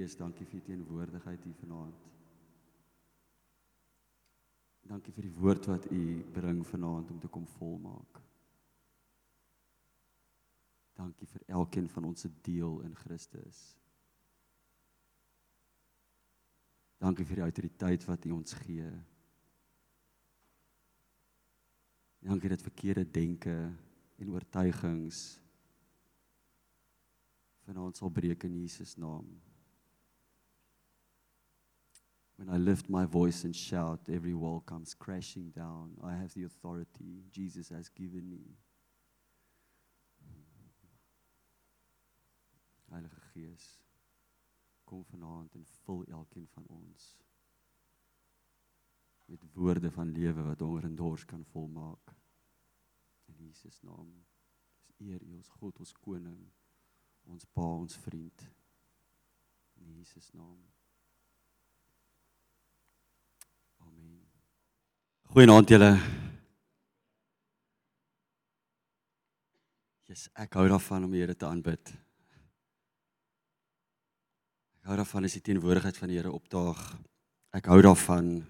Gees, dankie vir u teenwoordigheid hier vanaand. Dankie vir die woord wat u bring vanaand om te kom volmaak. Dankie vir elkeen van ons se deel in Christus. Dankie vir die autoriteit wat U ons gee. Dankie dat verkeerde denke en oortuigings vanaand sal breek in Jesus naam. When I lift my voice and shout, every wall comes crashing down. I have the authority Jesus has given me. Heilige Gees, kom vanaand en vul elkeen van ons met woorde van lewe wat honger en dors kan volmaak. In Jesus naam. Dis eer U ons God, ons koning ons pa, ons vriend. In Jesus naam. Amen. Goeienaand julle. Jesus, ek hou daarvan om die Here te aanbid. Ek hou daarvan as die teenwoordigheid van die Here opdaag. Ek hou daarvan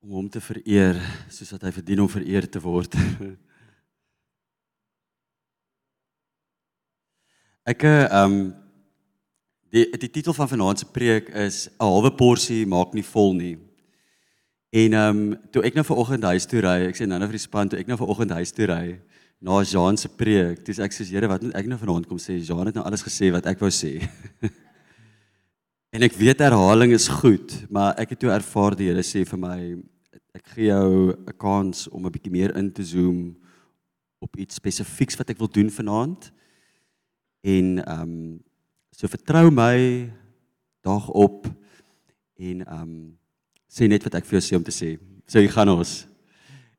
om hom te vereer soos wat hy verdien om vereer te word. Ek ehm um, die die titel van vanaand se preek is 'n halwe porsie maak nie vol nie. En ehm um, toe ek nou vanoggend huis toe ry, ek sê nou nou vir die span toe ek nou vanoggend huis toe ry na Jean se preek, dis ek sê Here, wat moet ek nou vanaand kom sê? Jean het nou alles gesê wat ek wou sê. en ek weet herhaling is goed, maar ek het toe ervaar die Here sê vir my ek gee jou 'n kans om 'n bietjie meer in te zoom op iets spesifieks wat ek wil doen vanaand. En ehm um, so vertrou my dag op en ehm um, sê net wat ek vir jou sê om te sê. So jy gaan ons.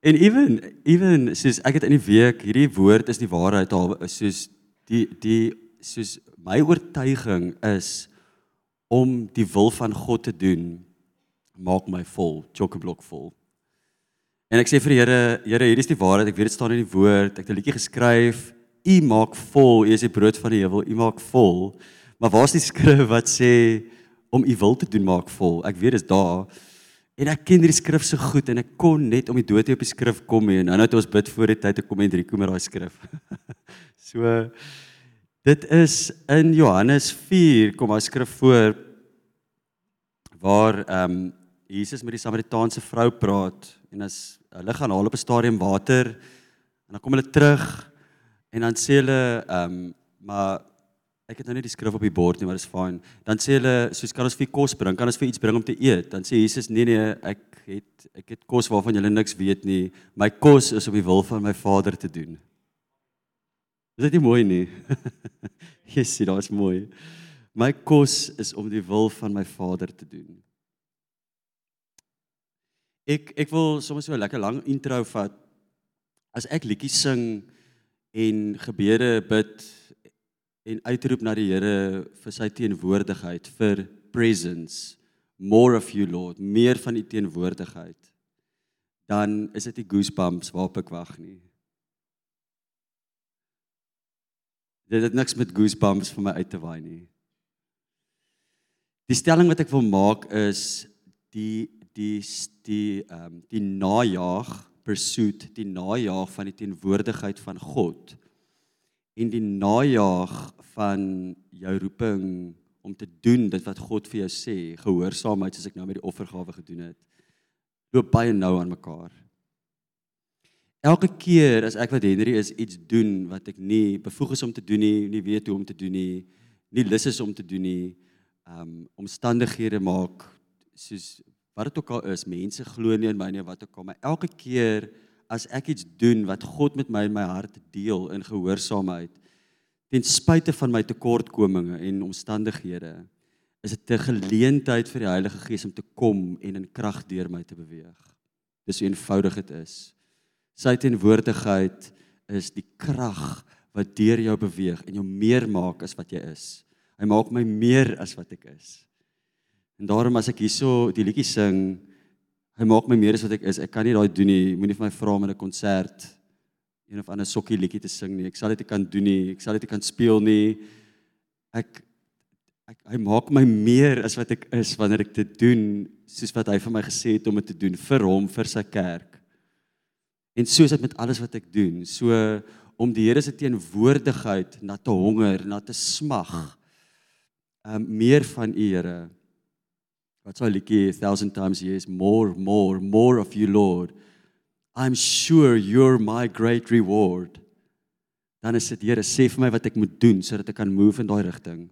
En even even soos ek het in die week hierdie woord is die waarheid al soos die die soos my oortuiging is om die wil van God te doen maak my vol, chokkeblok vol. En ek sê vir die Here, Here, hier is die waarheid. Ek weet dit staan in die woord. Ek het 'n liedjie geskryf U maak vol, U is die brood van die hemel, U maak vol. Maar waar is die skrif wat sê om U wil te doen maak vol? Ek weet dit is daar. En ek ken hierdie skrif so goed en ek kon net om die dood op die skrif kom en nou net ons bid voor die tyd te kom en drie kom met daai skrif. so dit is in Johannes 4 kom daai skrif voor waar ehm um, Jesus met die Samaritaanse vrou praat en as hulle gaan haal op 'n stadium water en dan kom hulle terug En dan sê hulle ehm um, maar ek het nou nie die skrif op die bord nie, maar dit is fyn. Dan sê hulle soos kan ons vir kos bring? Kan ons vir iets bring om te eet? Dan sê Jesus nee nee, ek het ek het kos waarvan julle niks weet nie. My kos is om die wil van my Vader te doen. Is dit nie mooi nie? Jesus, dit is mooi. My kos is om die wil van my Vader te doen. Ek ek wil sommer so 'n lekker lang intro vat. As ek liedjies sing, en gebede bid en uitroep na die Here vir sy teenwoordigheid vir presence. More of you lord. Meer van u teenwoordigheid. Dan is dit die goosebumps waarop ek wag nie. Dit het niks met goosebumps vir my uit te waai nie. Die stelling wat ek wil maak is die die die ehm um, die najaag pursuit, die najaag van die teenwoordigheid van God en die najaag van jou roeping om te doen dit wat God vir jou sê, gehoorsaamheid soos ek nou met die offergawe gedoen het, loop baie nou aan mekaar. Elke keer as ek wat Henry is iets doen wat ek nie bevoeg is om te doen nie, nie weet hoe om te doen nie, nie lus is om te doen nie, um omstandighede maak soos wat dit ook al is, mense glo nie in my nie wat ook al, maar elke keer as ek iets doen wat God met my in my hart deel in gehoorsaamheid ten spyte van my tekortkominge en omstandighede is dit 'n geleentheid vir die Heilige Gees om te kom en in krag deur my te beweeg. Dis hoe eenvoudig dit is. Sy teenwoordigheid is die krag wat deur jou beweeg en jou meer maak as wat jy is. Hy maak my meer as wat ek is. En daarom as ek hierso die liedjie sing, hy maak my meer as wat ek is. Ek kan nie daai doen nie. Moenie vir my vra om 'n konsert een of ander sokkie liedjie te sing nie. Ek sal dit nie kan doen nie. Ek sal dit nie kan speel nie. Ek ek hy maak my meer as wat ek is wanneer ek dit doen soos wat hy vir my gesê het om dit te doen vir hom vir sy kerk. En so is dit met alles wat ek doen. So om die Here se teenwoordigheid na te honger, na te smag. Um meer van U Here. Wat sou liedjie 1000 times yes more more more of you Lord. I'm sure you're my great reward. Dan is dit Here sê vir my wat ek moet doen sodat ek kan move in daai rigting.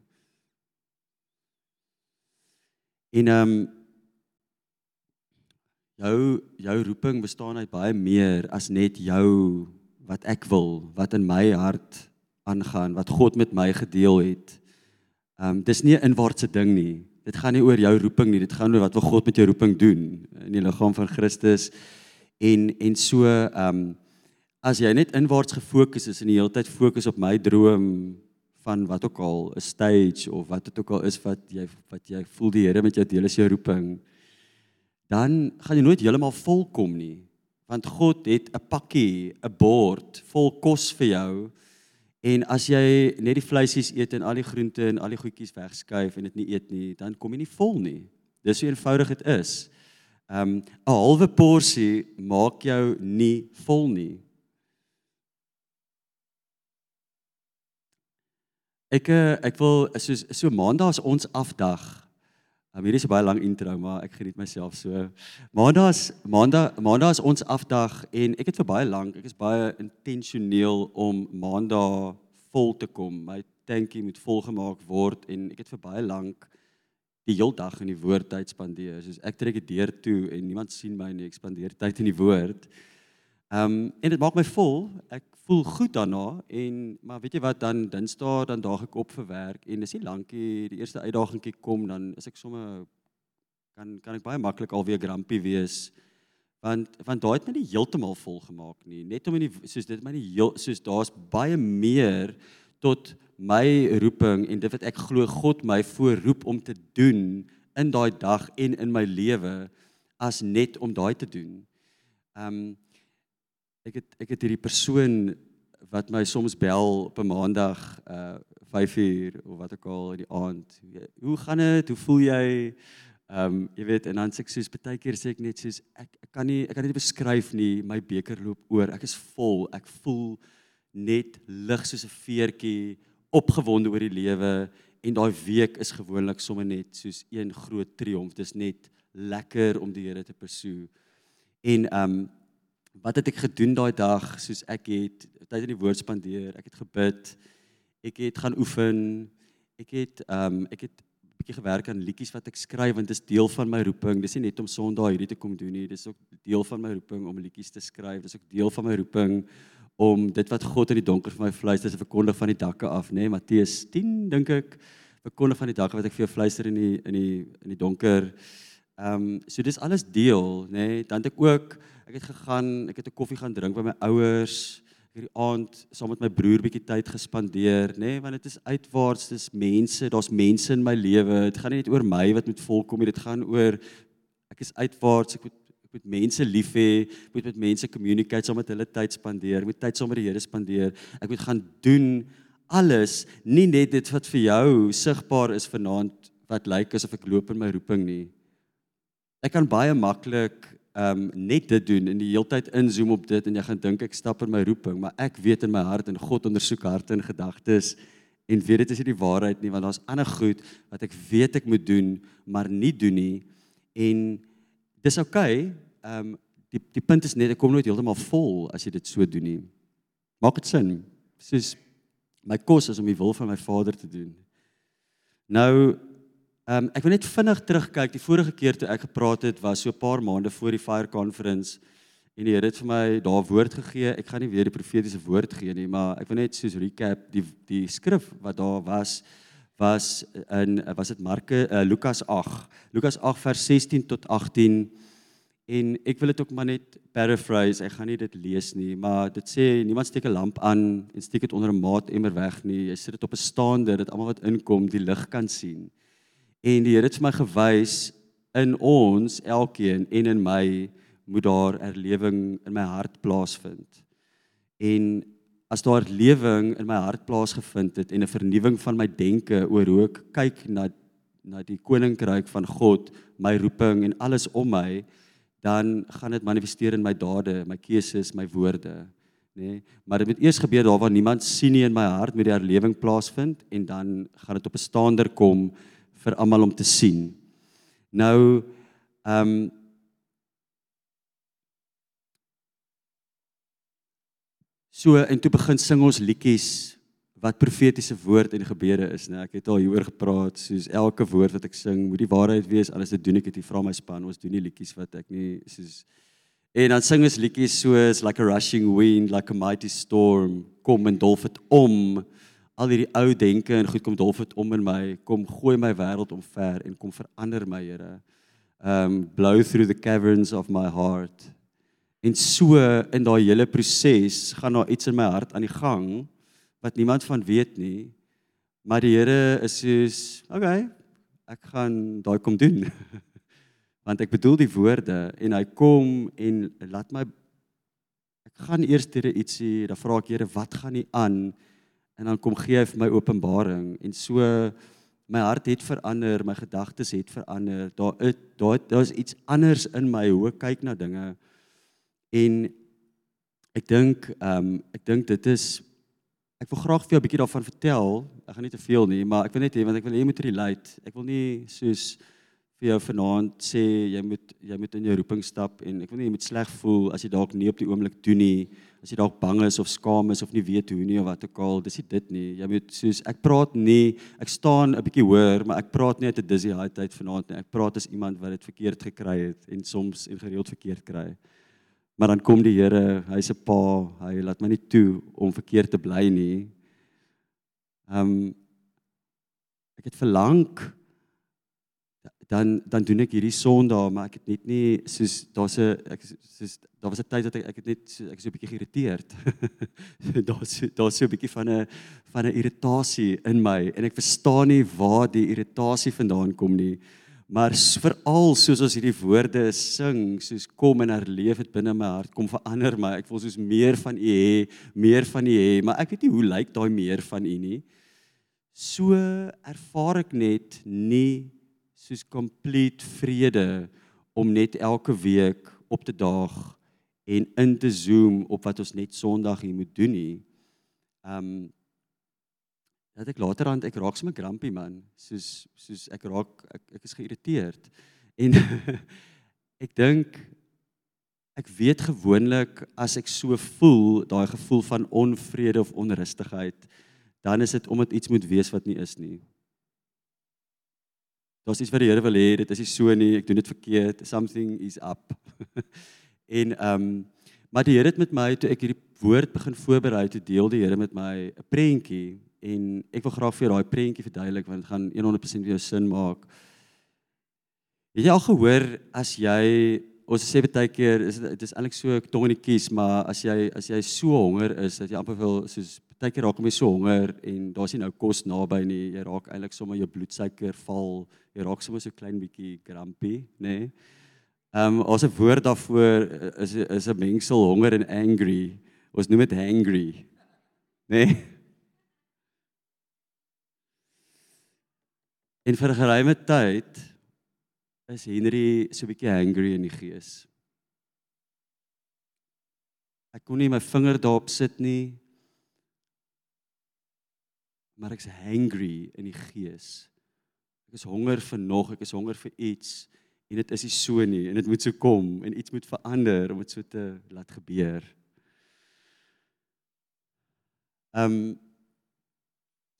En um jou jou roeping bestaan uit baie meer as net jou wat ek wil, wat in my hart aangaan, wat God met my gedeel het. Um dis nie 'n inwaartse ding nie. Dit gaan nie oor jou roeping nie, dit gaan oor wat wil God met jou roeping doen in die liggaam van Christus. En en so um as jy net inwaarts gefokus is en die hele tyd fokus op my droom van wat ook al 'n stage of wat dit ook al is wat jy wat jy voel die Here met jou deel is jou roeping dan gaan jy nooit heeltemal volkom nie want God het 'n pakkie, 'n bord vol kos vir jou. En as jy net die vleisies eet en al die groente en al die goedjies wegskuif en dit nie eet nie, dan kom jy nie vol nie. Dis hoe eenvoudig dit is. Um 'n halwe porsie maak jou nie vol nie. Ek eh, ek wil soos so maandag is ons afdag Um, hierdie is 'n baie lang intro, maar ek geniet myself so. Maandag is maandag maandag is ons afdag en ek het vir baie lank, ek is baie intentioneel om maandag vol te kom. My tankie moet volgemaak word en ek het vir baie lank die heel dag in die woord tyd spandeer. Soos ek trek die deur toe en niemand sien my nie, ek spandeer tyd in die woord. Ehm um, en dit maak my vol. Ek voel goed daarna en maar weet jy wat dan Dinsdae dan daag ek op vir werk en dis nie lankie die eerste uitdagingkie kom dan is ek sommer kan kan ek baie maklik alweer grumpy wees want want daai het my nie heeltemal vol gemaak nie net om in die soos dit my nie heel soos daar's baie meer tot my roeping en dit wat ek glo God my voorroep om te doen in daai dag en in my lewe as net om daai te doen. Ehm um, ek het ek het hierdie persoon wat my soms bel op 'n maandag uh 5 uur of wat ook al in die aand. Hoe gaan dit? Hoe voel jy? Ehm um, jy weet en dan sê ek soos baie keer sê ek net soos ek ek kan nie ek kan nie beskryf nie my beker loop oor. Ek is vol. Ek voel net lig soos 'n veertjie opgewonde oor die lewe en daai week is gewoonlik sommer net soos een groot triomf. Dis net lekker om die Here te pursue. En ehm um, wat het ek gedoen daai dag? Soos ek het tyd in die woord spandeer ek het gebid ek het gaan oefen ek het ehm um, ek het bietjie gewerk aan liedjies wat ek skryf want dit is deel van my roeping. Dis nie net om Sondag hierdie te kom doen nie dis ook deel van my roeping om liedjies te skryf. Dis ook deel van my roeping om dit wat God in die donker vir my fluister te verkondig van die dakke af nê? Nee, Matteus 10 dink ek verkondig van die dakke wat ek vir jou fluister in die in die in die donker. Ehm um, so dis alles deel nê? Nee, dan het ek ook Ek het gegaan, ek het 'n koffie gaan drink by my ouers. Ek het die aand saam met my broer bietjie tyd gespandeer, nê, nee, want dit is uitwaarts, dis mense, daar's mense in my lewe. Dit gaan nie net oor my wat moet volkom nie, dit gaan oor ek is uitwaarts, ek moet ek moet mense lief hê, ek moet met mense communicate, saam met hulle tyd spandeer, ek moet tyd saam met die Here spandeer. Ek moet gaan doen alles, nie net dit wat vir jou sigbaar is vanaand wat lyk asof ek loop in my roeping nie. Ek kan baie maklik um net dit doen en die heeltyd inzoom op dit en jy gaan dink ek stap in my roeping, maar ek weet in my hart en God ondersoek harte en gedagtes en weet dit is nie die waarheid nie want daar's ander goed wat ek weet ek moet doen, maar nie doen nie. En dis oukei. Okay, um die die punt is net ek kom nooit heeltemal vol as jy dit so doen nie. Maak dit sin? Soos my kos is om die wil van my Vader te doen. Nou Ehm um, ek wil net vinnig terugkyk. Die vorige keer toe ek gepraat het was so 'n paar maande voor die Fire Conference en die Here het vir my daar woord gegee. Ek gaan nie weer die profetiese woord gee nie, maar ek wil net soos recap die die skrif wat daar was was in was dit Marke uh, Lukas 8. Lukas 8 vers 16 tot 18 en ek wil dit ook maar net paraphrase. Ek gaan nie dit lees nie, maar dit sê niemand steek 'n lamp aan en steek dit onder 'n maatemmer weg nie. Jy sit dit op 'n staande dat almal wat inkom die lig kan sien. En die Here het my gewys in ons elkeen en in my moet daar erlewing in my hart plaasvind. En as daar lewing in my hart plaasgevind het en 'n vernuwing van my denke oor hoe ek kyk na na die koninkryk van God, my roeping en alles om my, dan gaan dit manifesteer in my dade, my keuses, my woorde, nê? Nee, maar dit moet eers gebeur daar waar niemand sien nie in my hart met die herlewing plaasvind en dan gaan dit op 'n staander kom vir almal om te sien. Nou ehm um, So en toe begin sing ons liedjies wat profetiese woord en gebede is, né? Ek het al hieroor gepraat, soos elke woord wat ek sing moet die waarheid wees, anders dit doen ek dit vra my span, ons doen nie liedjies wat ek nie soos en dan sing ons liedjies soos like a rushing wind, like a mighty storm, kom en dolf dit om. Al hierdie ou denke en goed kom dolf dit om in my, kom gooi my wêreld omver en kom verander my, Here. Um blow through the caverns of my heart En so in daai hele proses gaan daar iets in my hart aan die gang wat niemand van weet nie. Maar die Here is soos, okay, ek gaan daai kom doen. Want ek bedoel die woorde en hy kom en laat my ek gaan eers deur ietsie, dan vra ek Here, wat gaan nie aan? En dan kom gee hy vir my openbaring en so my hart het verander, my gedagtes het verander. Daar daar daar's iets anders in my hoe ek kyk na dinge. En ek dink ehm um, ek dink dit is ek wil graag vir jou 'n bietjie daarvan vertel. Ek gaan nie te veel nie, maar ek wil net hê want ek wil hê jy moet relate. Ek wil nie soos vir jou vanaand sê jy moet jy moet in jou roeping stap en ek wil nie jy moet sleg voel as jy dalk nie op die oomblik doen nie. As jy dalk bang is of skaam is of nie weet hoe nie of wat ook al, dis nie dit nie. Jy moet soos ek praat nie, ek staan 'n bietjie hoër, maar ek praat nie uit 'n dizzy high tyd vanaand nie. Ek praat as iemand wat dit verkeerd gekry het en soms en gereeld verkeerd kry. Maar dan kom die Here, hy's 'n pa, hy laat my nie toe om verkeerd te bly nie. Ehm um, ek het verlang dan dan doen ek hierdie Sondag, maar ek het net nie soos daar's 'n ek soos daar was 'n tyd dat ek ek het net so, ek is so 'n bietjie geïrriteerd. daar's daar's so 'n bietjie van 'n van 'n irritasie in my en ek verstaan nie waar die irritasie vandaan kom nie. Maar veral soos ons hierdie woorde sing, soos kom en herleef dit binne my hart, kom verander my. Ek wil soos meer van U hê, meer van U hê, maar ek weet nie hoe lyk daai meer van U nie. So ervaar ek net nie soos complete vrede om net elke week op te daag en in te zoom op wat ons net Sondag hier moet doen nie. Um dat ek laterand ek raak sommer grumpy man. Soos soos ek raak ek, ek is geïrriteerd. En ek dink ek weet gewoonlik as ek so voel daai gevoel van onvrede of onrustigheid dan is dit omdat iets moet wees wat nie is nie Daar's iets wat die Here wil hê dit is nie so nie ek doen dit verkeerd something is up en ehm um, maar die Here het met my toe ek hierdie woord begin voorberei te deel die Here met my 'n prentjie en ek wil graag vir jou daai prentjie verduidelik want dit gaan 100% vir jou sin maak. Het jy al gehoor as jy ons sê baie keer is dit is eintlik so tong in die kies maar as jy as jy so honger is dat jy amper wil soos baie keer raak jy so honger en daar's nie nou kos naby nie jy raak eintlik sommer jou bloedsuiker val jy raak sommer so klein bietjie grumpy nê nee? Ehm um, ons 'n woord daarvoor is is 'n mengsel honger en angry ons noem dit hangry nê nee? En vir 'n geruime tyd is Henry so 'n bietjie hangry in die gees. Ek kon nie my vinger daarop sit nie. Maar ek's hangry in die gees. Ek is honger vir nog, ek is honger vir iets en dit is nie so nie en dit moet so kom en iets moet verander om dit so te laat gebeur. Ehm um,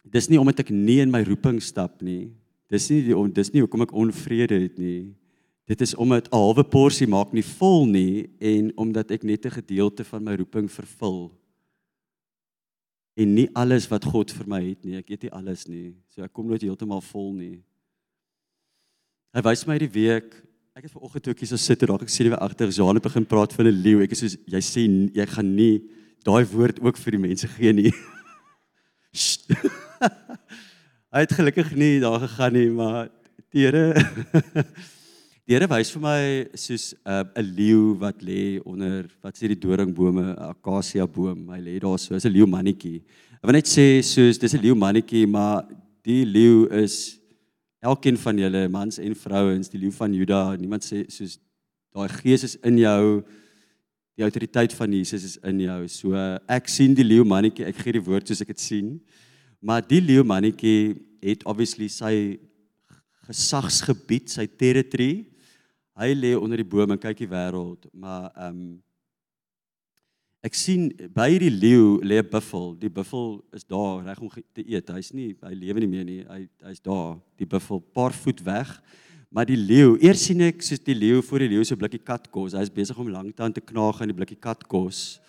Dis nie omdat ek nie in my roeping stap nie, Dis nie die dis nie hoekom ek onvrede het nie. Dit is omdat 'n halwe porsie maak nie vol nie en omdat ek net 'n gedeelte van my roeping vervul. En nie alles wat God vir my het nie. Ek eet nie alles nie. So ek kom nooit heeltemal vol nie. Hy wys my die week. Ek het vanoggend toe ek hier so sit en raak ek sien hy agter Jean begin praat van 'n leeu. Ek is soos jy sê jy gaan nie daai woord ook vir die mense gee nie. Hy het gelukkig nie daar gegaan nie, maar Here Here wys vir my soos uh, 'n leeu wat lê onder wat sê die doringbome, 'n akasia boom. Hy lê daar so, is 'n leeu mannetjie. Ek wil net sê soos dis 'n leeu mannetjie, maar die leeu is elkeen van julle mans en vrouens, die leeu van Juda. Niemand sê soos daai gees is in jou. Die autoriteit van Jesus is in jou. So ek sien die leeu mannetjie, ek gee die woord soos ek dit sien. Maar die leeu mannetjie het obviously sy gesagsgebied, sy territory hy lê onder die boom en kyk die wêreld, maar ehm um, ek sien by hierdie leeu lê 'n buffel. Die buffel is daar reg om te eet. Hy's nie hy lewe nie meer nie. Hy hy's daar, die buffel paar voet weg. Maar die leeu, eers sien ek soos die leeu voor die leeu 'n blikkie katkos. Hy's besig om lanktaan te knaag aan die blikkie katkos.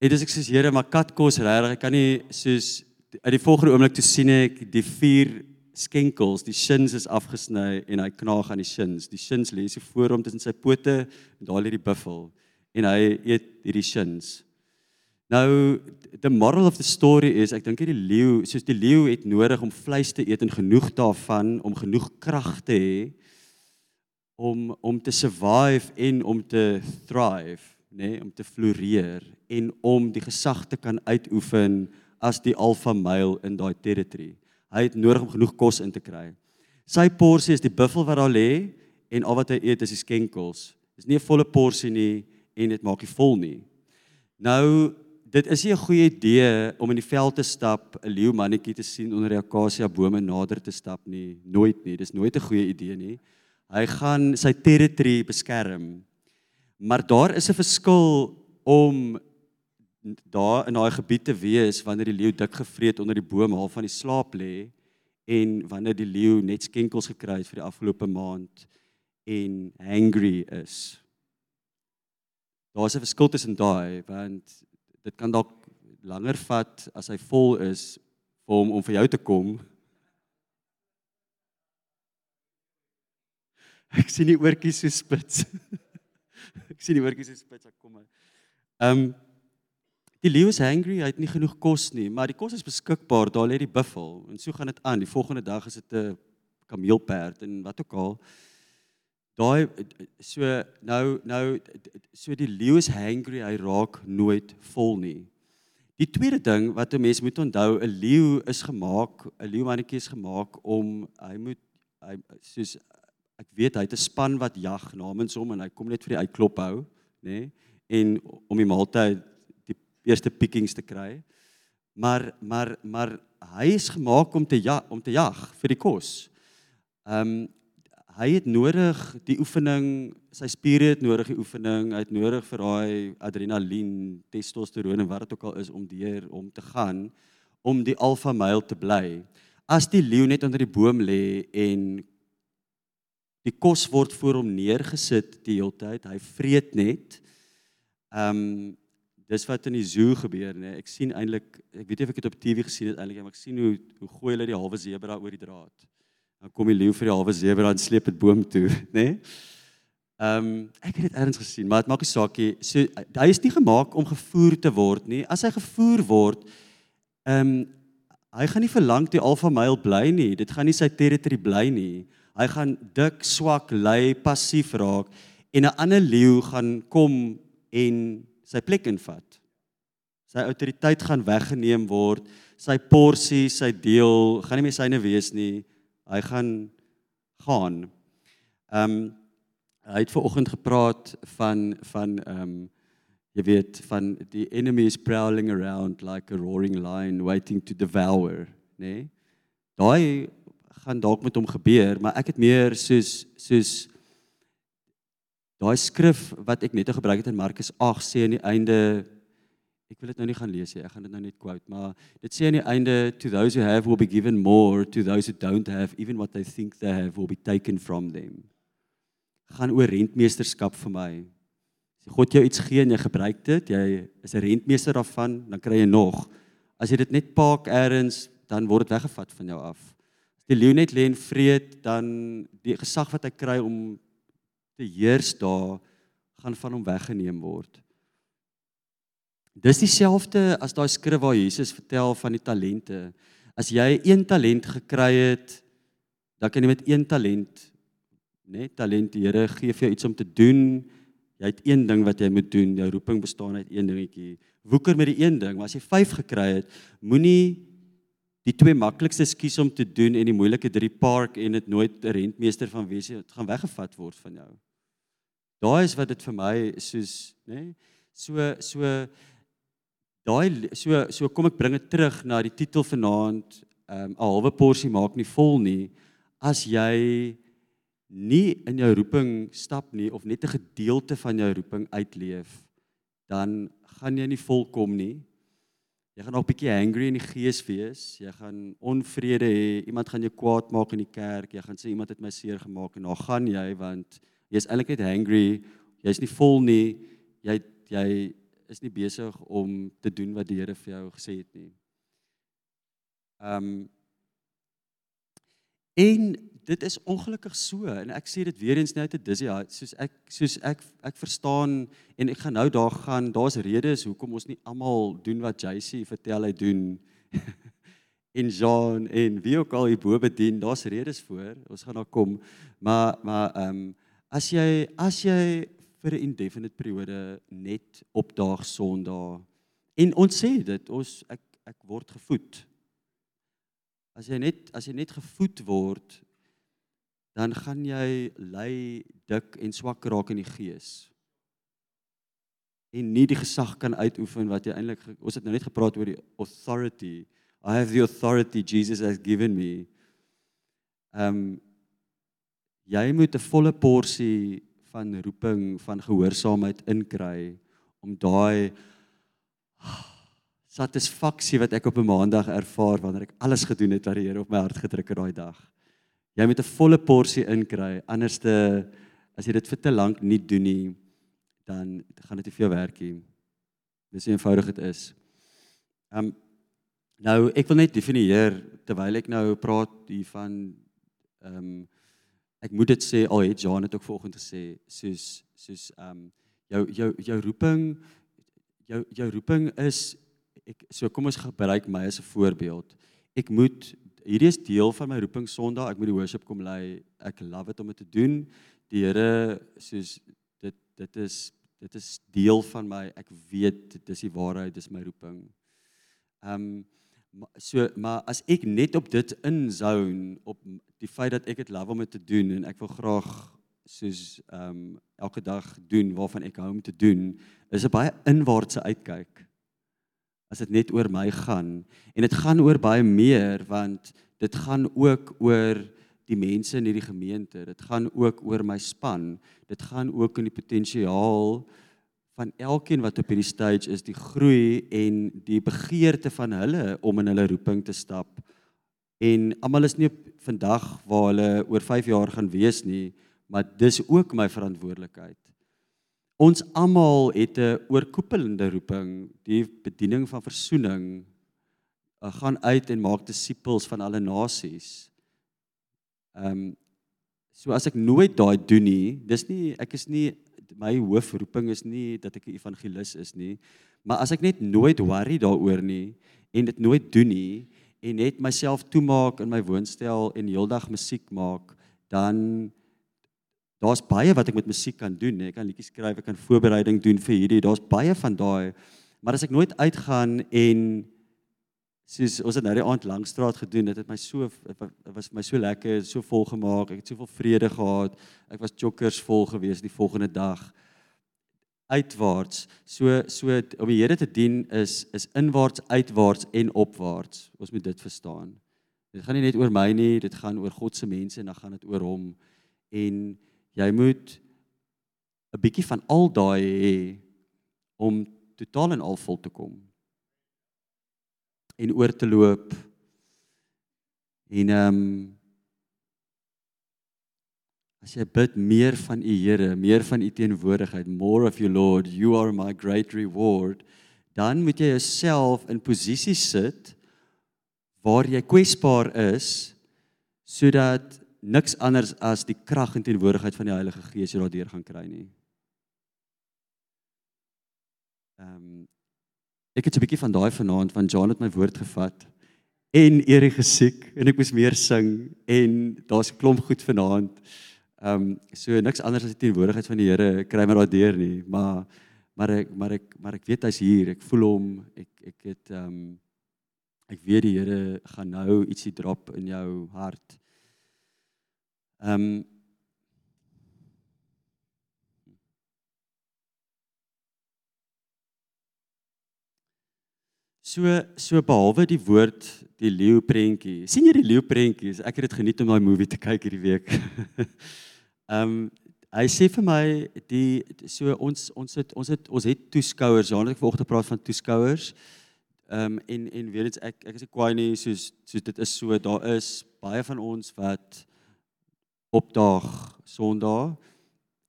En dis ek sê Here, maar katkos regtig, ek kan nie soos uit die volgende oomblik toe sien ek die vier skenkels, die shins is afgesny en hy knaag aan die shins. Die shins lê so voor hom tussen sy pote en daar lê die buffel en hy eet hierdie shins. Nou the moral of the story is ek dink hierdie leeu, soos die leeu het nodig om vleis te eet en genoeg daarvan om genoeg krag te hê om om te survive en om te thrive, nê, nee, om te floreer en om die gesag te kan uitoefen as die alpha male in daai territory. Hy het nodig om genoeg kos in te kry. Sy porsie is die buffel wat daar lê en al wat hy eet is die skenkels. Dis nie 'n volle porsie nie en dit maak nie vol nie. Nou dit is nie 'n goeie idee om in die veld te stap, 'n leeu mannetjie te sien onder die akasia bome nader te stap nie. Nooit nie. Dis nooit 'n goeie idee nie. Hy gaan sy territory beskerm. Maar daar is 'n verskil om daar in daai gebied te wees wanneer die leeu dik gevreet onder die boom half van die slaap lê en wanneer die leeu net skenkels gekry het vir die afgelope maand en hangry is. Daar's 'n verskil tussen daai want dit kan dalk langer vat as hy vol is vir hom om vir jou te kom. Ek sien die oortjies so spits. Ek sien die oortjies so spits, ek kom. Ehm um, Die leeu is hungry, hy het nie genoeg kos nie, maar die kos is beskikbaar, daar lê die buffel en so gaan dit aan. Die volgende dag is dit 'n kameelperd en wat ook al. Daai so nou nou so die leeu is hungry, hy raak nooit vol nie. Die tweede ding wat 'n mens moet onthou, 'n leeu is gemaak, 'n leeuwannetjie is gemaak om hy moet hy soos ek weet hy het 'n span wat jag namens hom en hy kom net vir die uitklop hou, nê? Nee? En om die maaltyd eerste pickings te kry. Maar maar maar hy is gemaak om te ja, om te jag vir die kos. Ehm um, hy het nodig die oefening, sy spiere het nodig die oefening, hy het nodig vir daai adrenalien, testosteron en wat dit ook al is om deur om te gaan om die alpha male te bly. As die leeu net onder die boom lê en die kos word voor hom neergesit die hele tyd, hy vreet net. Ehm um, dis wat in die zoo gebeur nê. Ek sien eintlik ek weet nie of ek dit op TV gesien het eintlik, maar ek sien hoe hoe gooi hulle die halwe sebra oor die draad. Dan kom die leeu vir die halwe sebra en sleep dit boom toe, nê? Ehm um, ek het dit eers gesien, maar dit maak nie saak nie. So hy is nie gemaak om gevoer te word nie. As hy gevoer word, ehm um, hy gaan nie vir lank die alfa male bly nie. Dit gaan nie sy territory bly nie. Hy gaan dik, swak, lui, passief raak en 'n ander leeu gaan kom en sy plek invat. Sy autoriteit gaan weggeneem word, sy porsie, sy deel gaan nie meer syne wees nie. Hy gaan gaan. Ehm um, hy het ver oggend gepraat van van ehm um, jy weet van die enemy is prowling around like a roaring lion waiting to devour, né? Nee? Daai gaan dalk met hom gebeur, maar ek het meer soos soos Daai skrif wat ek net gebruik het in Markus 8 sê aan die einde ek wil dit nou nie gaan lees nie, ek gaan dit nou net quote, maar dit sê aan die einde to those who have will be given more, to those who don't have even what they think they have will be taken from them. Gaan oor rentmeesterskap vir my. As God jou iets gee en jy gebruik dit, jy is 'n rentmeester daarvan, dan kry jy nog. As jy dit net paak eers, dan word dit weggevat van jou af. As die leeu net lê en vreet, dan die gesag wat hy kry om te heers daar gaan van hom weggeneem word. Dis dieselfde as daai skrif waar Jesus vertel van die talente. As jy een talent gekry het, dan kan jy met een talent nê, talent. Die Here gee vir jou iets om te doen. Jy het een ding wat jy moet doen. Jou roeping bestaan uit een dingetjie. Woeker met die een ding, maar as jy 5 gekry het, moenie die twee maklikste skies om te doen en die moeilike drie park en dit nooit 'n rentmeester van wees dit gaan weggevat word van jou. Daai is wat dit vir my soos, nê? Nee, so so daai so so kom ek bring dit terug na die titel vanaand, ehm um, 'n halwe porsie maak nie vol nie. As jy nie in jou roeping stap nie of net 'n gedeelte van jou roeping uitleef, dan gaan jy nie volkom nie. Jy gaan nog 'n bietjie angry in die gees wees. Jy gaan onvrede hê. Iemand gaan jou kwaad maak in die kerk. Jy gaan sê iemand het my seer gemaak en dan gaan jy want jy's eintlik net angry. Jy's nie vol nie. Jy jy is nie besig om te doen wat die Here vir jou gesê het nie. Ehm um, en dit is ongelukkig so en ek sê dit weer eens nou te Dizzy soos ek soos ek ek verstaan en ek gaan nou daar gaan daar's redes hoekom ons nie almal doen wat JC vertel hy doen en Jean en wie ook al hierbo bedien daar's redes voor ons gaan daar kom maar maar ehm um, as jy as jy vir 'n indefinite periode net opdaag Sondag en ons sê dit ons ek ek word gevoed as jy net as jy net gevoed word dan gaan jy ly dik en swak raak in die gees. En nie die gesag kan uitoefen wat jy eintlik ons het nou net gepraat oor die authority. I have the authority Jesus has given me. Ehm um, jy moet 'n volle porsie van roeping van gehoorsaamheid inkry om daai satisfaksie wat ek op 'n maandag ervaar wanneer ek alles gedoen het wat die Here op my hart gedruk het daai dag. Jy moet 'n volle porsie inkry. Anderste as jy dit vir te lank nie doen nie, dan gaan dit nie vir jou werk nie. Dis hoe eenvoudig dit is. Ehm um, nou ek wil net definieer terwyl ek nou praat hier van ehm um, ek moet dit sê al het Jan dit ook vanoggend gesê soos soos ehm um, jou jou jou roeping jou jou roeping is ek so kom ons gebruik my as 'n voorbeeld. Ek moet hierdie is deel van my roeping Sondag. Ek moet die worship kom lei. Ek love dit om dit te doen. Die Here soos dit dit is dit is deel van my. Ek weet dit is die waarheid, dis my roeping. Ehm um, so maar as ek net op dit inzone op die feit dat ek dit love om dit te doen en ek wil graag soos ehm um, elke dag doen waarvan ek hou om te doen, is 'n baie inwaartse uitkyk as dit net oor my gaan. En dit gaan oor baie meer want dit gaan ook oor die mense in hierdie gemeente dit gaan ook oor my span dit gaan ook in die potensiaal van elkeen wat op hierdie stage is die groei en die begeerte van hulle om in hulle roeping te stap en almal is nie op vandag waar hulle oor 5 jaar gaan wees nie maar dis ook my verantwoordelikheid Ons almal het 'n oorkoepelende roeping, die bediening van versoening. Uh, gaan uit en maak disippels van alle nasies. Ehm um, so as ek nooit daai doen nie, dis nie ek is nie my hoofroeping is nie dat ek 'n evangelis is nie, maar as ek net nooit worry daaroor nie en dit nooit doen nie en net myself toemaak in my woonstel en heeldag musiek maak, dan Daar's baie wat ek met musiek kan doen, nee. ek kan liedjies skryf, ek kan voorbereiding doen vir hierdie. Daar's baie van daai. Maar as ek nooit uitgaan en soos ons het nou die aand Langstraat gedoen, dit het my so het was my so lekker, so vol gemaak. Ek het soveel vrede gehad. Ek was chockers vol gewees die volgende dag uitwaarts. So so om die Here te dien is is inwaarts, uitwaarts en opwaarts. Ons moet dit verstaan. Dit gaan nie net oor my nie, dit gaan oor God se mense en dan gaan dit oor hom. En jy moet 'n bietjie van al daai hê om totaal en al vol te kom en oor te loop en ehm um, as jy bid meer van u Here, meer van u teenwoordigheid, more of your Lord, you are my great reward, dan moet jy jouself in posisie sit waar jy kwesbaar is sodat niks anders as die krag en teenwoordigheid van die Heilige Gees jy daardeur gaan kry nie. Ehm um, ek het 'n bietjie van daai vanaand van Jan het my woord gevat en Erie gesiek en ek moes meer sing en daar's 'n klomp goed vanaand. Ehm um, so niks anders as die teenwoordigheid van die Here kry my daardeur nie, maar maar ek maar ek maar ek weet hy's hier. Ek voel hom. Ek ek het ehm um, ek weet die Here gaan nou ietsie drop in jou hart. Ehm um, So so behalwe die woord die leeu prentjie. sien jy die leeu prentjies? Ek het dit geniet om daai movie te kyk hierdie week. Ehm um, hy sê vir my die so ons ons het ons het ons het toeskouers. Ja, ek vanoggend gepraat van toeskouers. Ehm um, en en weet dit ek ek is nie kwaai nie soos soos dit is so daar is baie van ons wat opdaag Sondag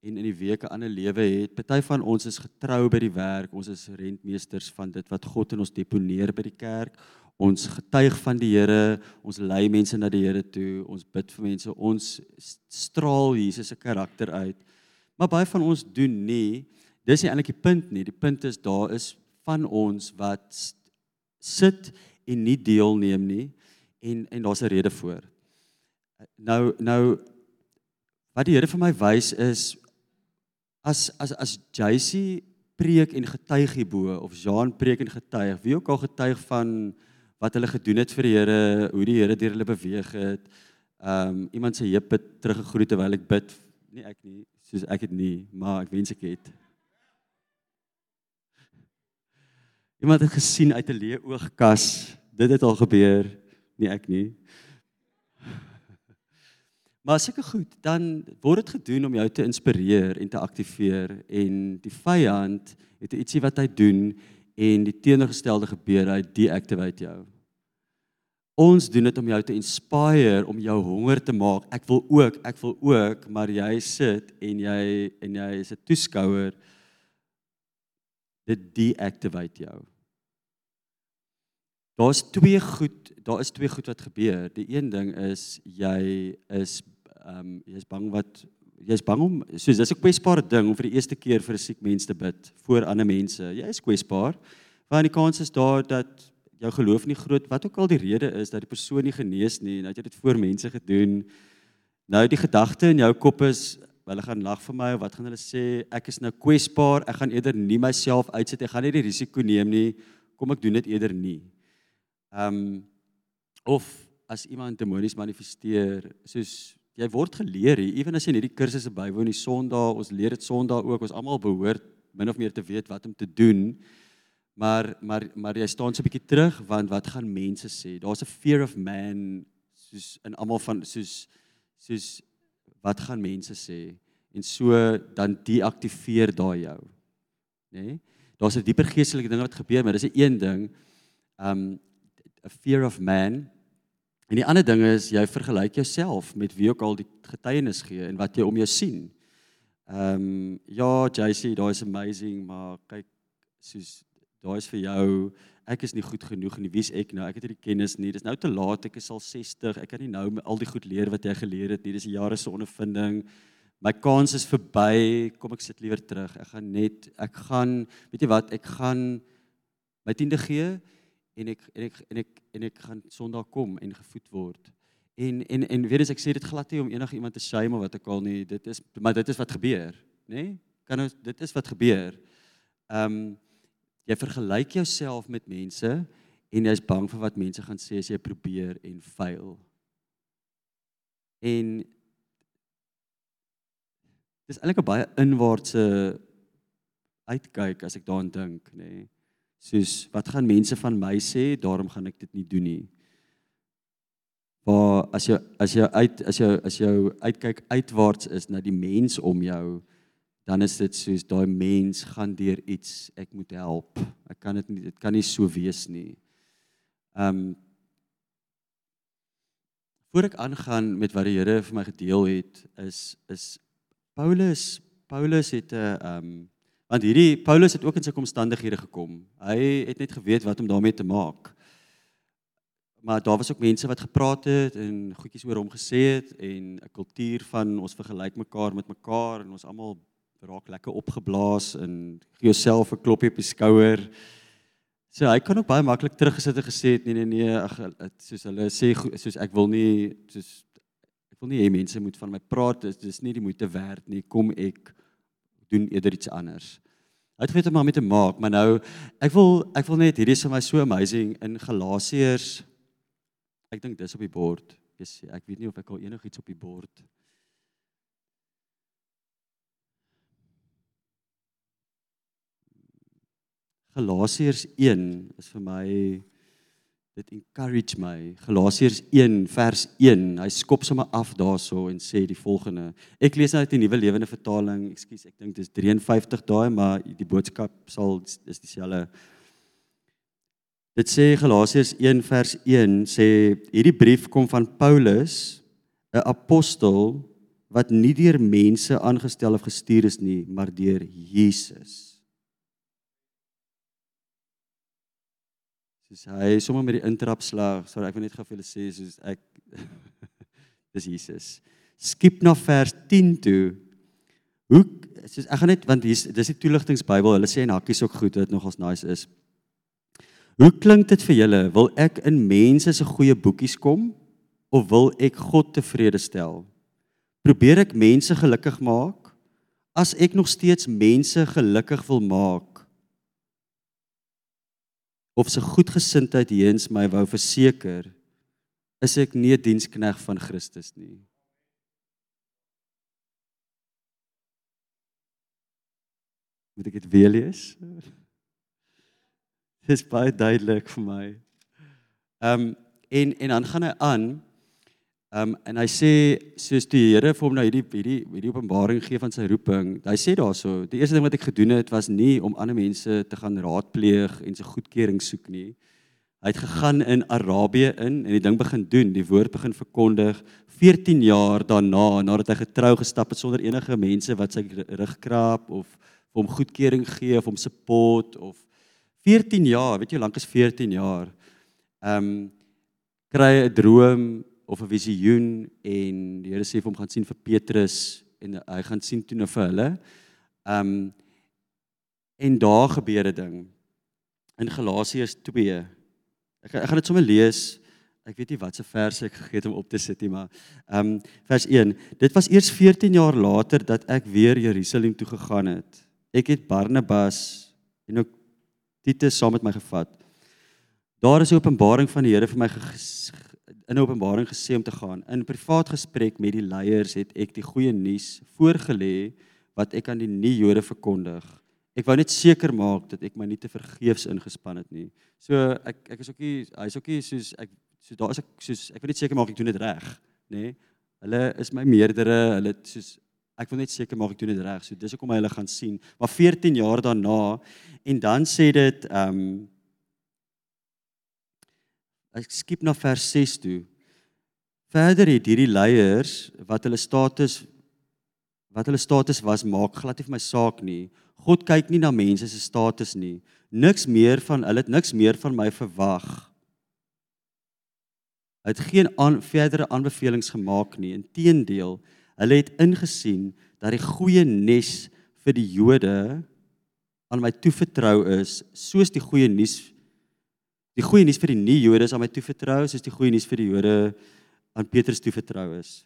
en in die week 'n ander lewe het. Party van ons is getrou by die werk. Ons is rentmeesters van dit wat God in ons deponeer by die kerk. Ons getuig van die Here. Ons lei mense na die Here toe. Ons bid vir mense. Ons straal Jesus se karakter uit. Maar baie van ons doen nie. Dis nie eintlik die punt nie. Die punt is daar is van ons wat sit en nie deelneem nie en en daar's 'n rede voor. Nou nou wat die Here vir my wys is as as as JC preek en getuig hierbo of Jean preek en getuig, wie ook al getuig van wat hulle gedoen het vir die Here, hoe die Here deur hulle beweeg het. Um iemand se heup het teruggegroei terwyl ek bid. Nie ek nie, soos ek het nie, maar ek wens ek het. Iemand het gesien uit 'n leë oogkas. Dit het al gebeur, nie ek nie. Maar seker goed, dan word dit gedoen om jou te inspireer en te aktiveer en die vyand het ietsie wat hy doen en die teenoorgestelde gebeur hy deactivate jou. Ons doen dit om jou te inspireer om jou honger te maak. Ek wil ook, ek wil ook, maar jy sit en jy en jy is 'n toeskouer. Dit deactivate jou. Daar's twee goed, daar is twee goed wat gebeur. Die een ding is jy is ehm um, jy's bang wat jy's bang om soos dis 'n kwesbare ding om vir die eerste keer vir 'n siek mens te bid voor ander mense. Jy is kwesbaar. Want die kans is daar dat jou geloof nie groot wat ook al die rede is dat die persoon nie genees nie en dat jy dit voor mense gedoen. Nou die gedagte in jou kop is hulle gaan lag vir my of wat gaan hulle sê ek is nou kwesbaar. Ek gaan eerder nie myself uitsit. Ek gaan nie die risiko neem nie. Kom ek doen dit eerder nie. Ehm um, of as iemand demonies manifesteer soos jy word geleer hier, ewen as jy in hierdie kursusse bywoon die Sondag, ons leer dit Sondag ook, ons almal behoort min of meer te weet wat om te doen. Maar maar maar jy staan so 'n bietjie terug want wat gaan mense sê? Daar's 'n fear of man soos in almal van soos soos wat gaan mense sê? En so dan deaktiveer daai jou. Nê? Nee? Daar's 'n dieper geestelike ding wat gebeur, maar dis 'n een ding. Um a fear of man En die ander ding is jy vergelyk jouself met wie ook al die getuienis gee en wat jy om jou sien. Ehm um, ja, JC, daai is amazing, maar kyk soos daai is vir jou. Ek is nie goed genoeg nie. Wie's ek nou? Ek het hierdie kennis nie. Dis nou te laat. Ek is al 60. Ek kan nie nou al die goed leer wat jy geleer het nie. Dis jare se ondervinding. My kans is verby. Kom ek sit liewer terug. Ek gaan net ek gaan weet jy wat? Ek gaan my tiende gee en ek en ek en ek en ek gaan Sondag kom en gevoed word. En en en weet jy ek sê dit glad nie om enige iemand te shame wat ek al nie. Dit is maar dit is wat gebeur, nê? Nee? Kan ons dit is wat gebeur. Ehm um, jy vergelyk jouself met mense en jy's bang vir wat mense gaan sê as jy probeer en faal. En dis eintlik 'n baie inwaartse uitkyk as ek daaraan dink, nê? Nee soos wat gaan mense van my sê, daarom gaan ek dit nie doen nie. Maar as jy as jy uit as jy as jy uitkyk uitwaarts is na die mens om jou, dan is dit soos daai mens gaan deur iets, ek moet help. Ek kan dit nie dit kan nie so wees nie. Um Voor ek aangaan met wat die Here vir my gedeel het, is is Paulus Paulus het 'n um Want hierdie Paulus het ook in sy omstandighede gekom. Hy het net geweet wat om daarmee te maak. Maar daar was ook mense wat gepraat het en goedjies oor hom gesê het en 'n kultuur van ons vergelyk mekaar met mekaar en ons almal raak lekker opgeblaas en gee jouself 'n klopjie op die skouer. So hy kan ook baie maklik teruggesit en gesê het nee nee nee ag soos hulle sê soos ek wil nie soos ek wil nie hê mense moet van my praat, dis dis nie die moeite werd nie. Kom ek doen eerder iets anders. Hy het weet om daarmee te maak, maar nou ek wil ek wil net hierdie is vir my so amazing in Galasiërs. Ek dink dis op die bord. Yes, ek weet nie of ek al enigiets op die bord. Galasiërs 1 is vir my dit encourage my. Galasiërs 1 vers 1. Hy skop sommer af daarso en sê die volgende. Ek lees nou uit die Nuwe Lewende Vertaling. Ekskuus, ek dink dis 53 daai, maar die boodskap sal is dieselfde. Dit sê Galasiërs 1 vers 1 sê hierdie brief kom van Paulus, 'n apostel wat nie deur mense aangestel of gestuur is nie, maar deur Jesus. Soos hy sommer met die intrapslag, so ek wil net gou vir julle sê soos ek dis Jesus. Skip na vers 10 toe. Hoe soos ek gaan net want hier dis die toeligtingsbybel. Hulle sê en hakkies ook goed wat nogals nice is. Hoe klink dit vir julle? Wil ek in mense se goeie boekies kom of wil ek God tevrede stel? Probeer ek mense gelukkig maak? As ek nog steeds mense gelukkig wil maak, of se goedgesindheid heens my wou verseker is ek nie 'n dienskneg van Christus nie. Moet ek dit weer lees? Dit is baie duidelik vir my. Ehm um, en en dan gaan hy aan Ehm um, en hy sê soos die Here vir hom nou hierdie hierdie hierdie openbaring gee van sy roeping. Hy sê daarso, die eerste ding wat ek gedoen het was nie om ander mense te gaan raadpleeg en se goedkeuring soek nie. Hy het gegaan in Arabië in en die ding begin doen, die woord begin verkondig 14 jaar daarna nadat hy getrou gestap het sonder enige mense wat sy rug kraap of vir hom goedkeuring gee of hom support of 14 jaar, weet jy lank is 14 jaar? Ehm um, kry 'n droom of 'n visioen en die Here sê vir hom gaan sien vir Petrus en hy gaan sien toe nou vir hulle. Um en daar gebeur 'n ding in Galasiërs 2. Ek ek gaan dit sommer lees. Ek weet nie wat se verse ek gegee het om op te sit nie, maar um vers 1. Dit was eers 14 jaar later dat ek weer Jerusalem toe gegaan het. Ek het Barnabas en ook Titus saam met my gevat. Daar is 'n openbaring van die Here vir my in openbaring gesê om te gaan. In privaat gesprek met die leiers het ek die goeie nuus voorgelê wat ek aan die nie-Jode verkondig. Ek wou net seker maak dat ek my nie te vergeefs ingespan het nie. So ek ek is ook nie hy's ook nie soos ek so daar is ek soos ek wil net seker maak ek doen dit reg, nê? Nee? Hulle is my meerdere, hulle soos ek wil net seker maak ek doen dit reg. So dis hoekom hy hulle gaan sien. Maar 14 jaar daarna en dan sê dit ehm um, Ek skiep na vers 6 toe. Verder het hierdie leiers wat hulle status wat hulle status was maak glad nie vir my saak nie. God kyk nie na mense se status nie. Niks meer van hulle het niks meer van my verwag. Hy het geen aan, verdere aanbevelings gemaak nie. Inteendeel, hulle het ingesien dat die goeie nes vir die Jode aan my toevertrou is, soos die goeie nuus Die goeie nuus vir die nie-Jode is aan my toevertrou, soos die goeie nuus vir die Jode aan Petrus toevertrou is.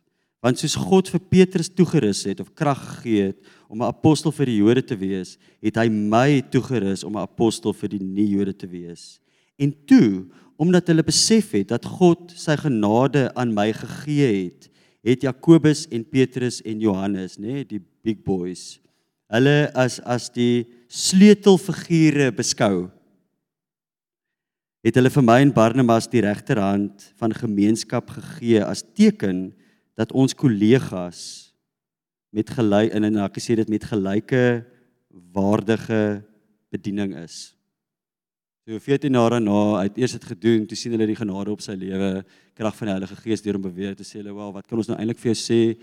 Want soos God vir Petrus toegerus het of krag gegee het om 'n apostel vir die Jode te wees, het hy my toegerus om 'n apostel vir die nie-Jode te wees. En toe, omdat hulle besef het dat God sy genade aan my gegee het, het Jakobus en Petrus en Johannes, nê, nee, die big boys, hulle as as die sleutelfigure beskou het hulle vir my en Barnabas die regterhand van gemeenskap gegee as teken dat ons kollegas met gelyk in en ek sê dit met gelyke waardige bediening is. So 14 jaar na uit eers dit gedoen, toe sien hulle die genade op sy lewe, krag van die Heilige Gees deur hom beweeg te sê hulle, "Wel, wat kan ons nou eintlik vir jou sê?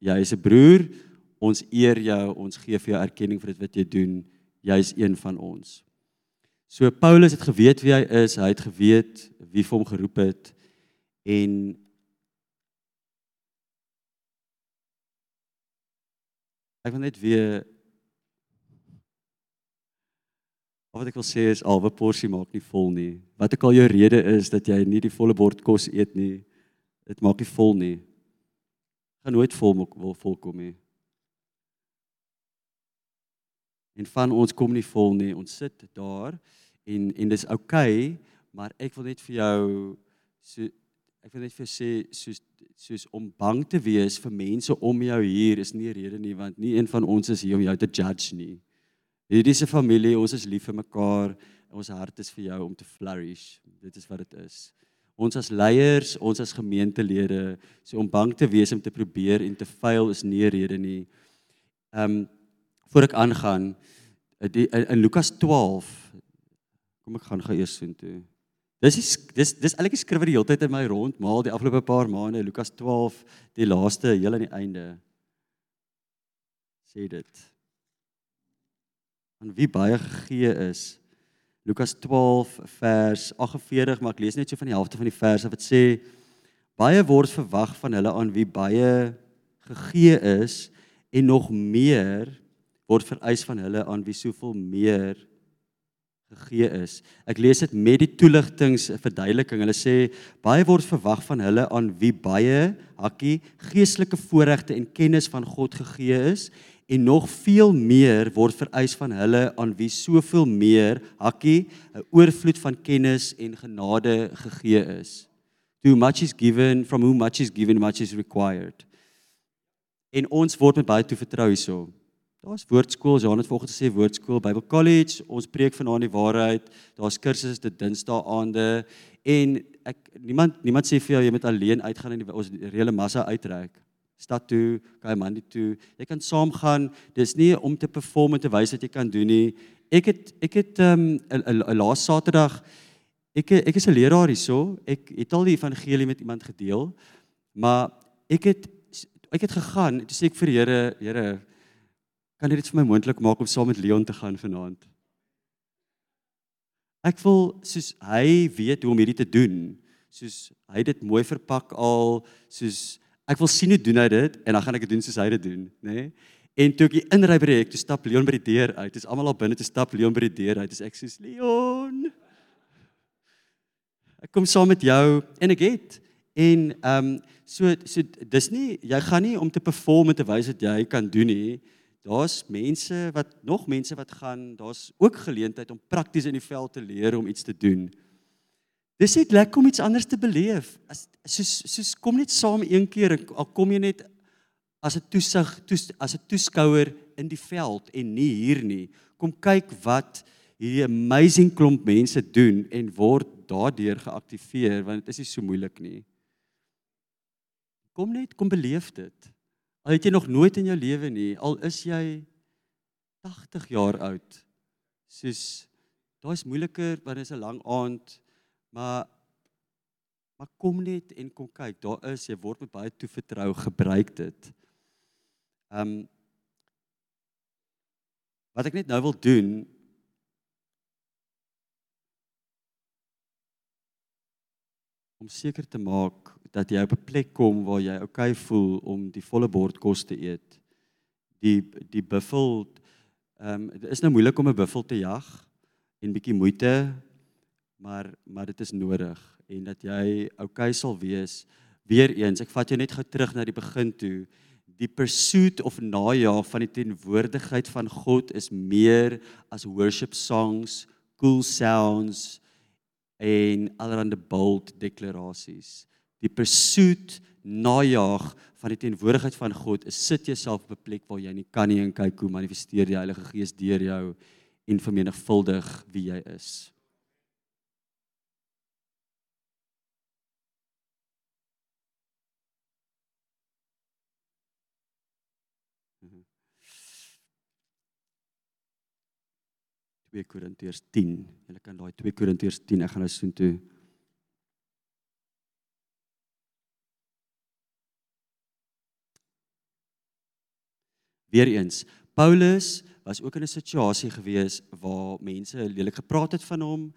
Jy is 'n broer, ons eer jou, ons gee vir jou erkenning vir dit wat jy doen. Jy is een van ons." So Paulus het geweet wie hy is, hy het geweet wie vir hom geroep het en ek wil net weer wat ek wil sê is alwe porsie maak nie vol nie. Wat ek al jou rede is dat jy nie die volle bord kos eet nie, dit maak nie vol nie. gaan nooit vol wil volkom nie. En van ons kom nie vol nie. Ons sit daar en en dis oukei, okay, maar ek wil net vir jou so ek wil net vir sê soos soos om bang te wees vir mense om jou hier is nie 'n rede nie want nie een van ons is hier om jou te judge nie. Hierdie is 'n familie, ons is lief vir mekaar. Ons hart is vir jou om te flourish. Dit is wat dit is. Ons as leiers, ons as gemeentelede, so om bang te wees om te probeer en te faal is nie 'n rede nie. Ehm um, voor ek aangaan die, in, in Lukas 12 kom ek gaan gaan eers sien toe. Dis is, dis dis eintlik skrywer die hele tyd in my rond maal die afgelope paar maande Lukas 12 die laaste heel aan die einde. Sê dit. Aan wie baie gegee is. Lukas 12 vers 48 maar ek lees net so van die helfte van die verse wat sê baie word verwag van hulle aan wie baie gegee is en nog meer word vereis van hulle aan wie soveel meer gegee is. Ek lees dit met die toeligtings verduideliking. Hulle sê baie word verwag van hulle aan wie baie hakkie geestelike voorregte en kennis van God gegee is en nog veel meer word vereis van hulle aan wie soveel meer hakkie 'n oorvloed van kennis en genade gegee is. To much is given from whom much is given much is required. En ons word met baie toevertrou hierso. Daar's woordskool, Johan het vanoggend gesê woordskool, Bible College, ons preek vanaand die waarheid. Daar's kursusse te Dinsdae aande en ek niemand niemand sê vir jou jy moet alleen uitgaan en ons reële massa uittrek. Stad toe, Kaimandi toe. Jy kan saamgaan. Dis nie om te perform en te wys wat jy kan doen nie. Ek het ek het ehm um, 'n laas Saterdag ek ek is 'n leraar hierso. Ek het al die evangelie met iemand gedeel. Maar ek het ek het gegaan, toe sê ek vir die Here, Here, kan dit vir my moontlik maak om saam met Leon te gaan vanaand. Ek wil soos hy weet hoe om hierdie te doen, soos hy dit mooi verpak al, soos ek wil sien hoe doen hy dit en dan gaan ek dit doen soos hy dit doen, nê? Nee? En toe ek inry by die hek, toe stap Leon by die deur uit. Dit is almal al binne te stap Leon by die deur uit. Dis ek soos Leon. Ek kom saam met jou en ek het en ehm um, so so dis nie jy gaan nie om te perform en te wys wat jy kan doen nie daar's mense wat nog mense wat gaan, daar's ook geleentheid om prakties in die veld te leer om iets te doen. Dis net lekker om iets anders te beleef. As soos soos kom net saam een keer, al kom jy net as 'n toesig, toes, as 'n toeskouer in die veld en nie hier nie. Kom kyk wat hierdie amazing klomp mense doen en word daardeur geaktiveer want dit is nie so moeilik nie. Kom net, kom beleef dit. Al het jy nog nooit in jou lewe nie, al is jy 80 jaar oud. Soos daai's moeiliker want dit is 'n lang aand, maar maar kom net en kom kyk, daar is jy word met baie toevertrou gebruik dit. Ehm um, Wat ek net nou wil doen om seker te maak dat jy op 'n plek kom waar jy okay voel om die volle bord kos te eet. Die die buffel ehm um, dit is nou moeilik om 'n buffel te jag en bietjie moeite, maar maar dit is nodig en dat jy okay sal wees. Weereens, ek vat jou net gou terug na die begin toe. Die pursuit of najaag van die teenwoordigheid van God is meer as worship songs, cool sounds en allerlei bold deklarasies. Die pursuit najaag van die teenwoordigheid van God is sit jouself op 'n plek waar jy nie kan nie en kyk hoe manifesteer die Heilige Gees deur jou en vermenigvuldig wie jy is. Twee Korintiërs 10. Jy kan daai 2 Korintiërs 10 ek gaan nou soontoe Weereens, Paulus was ook in 'n situasie gewees waar mense lelik gepraat het van hom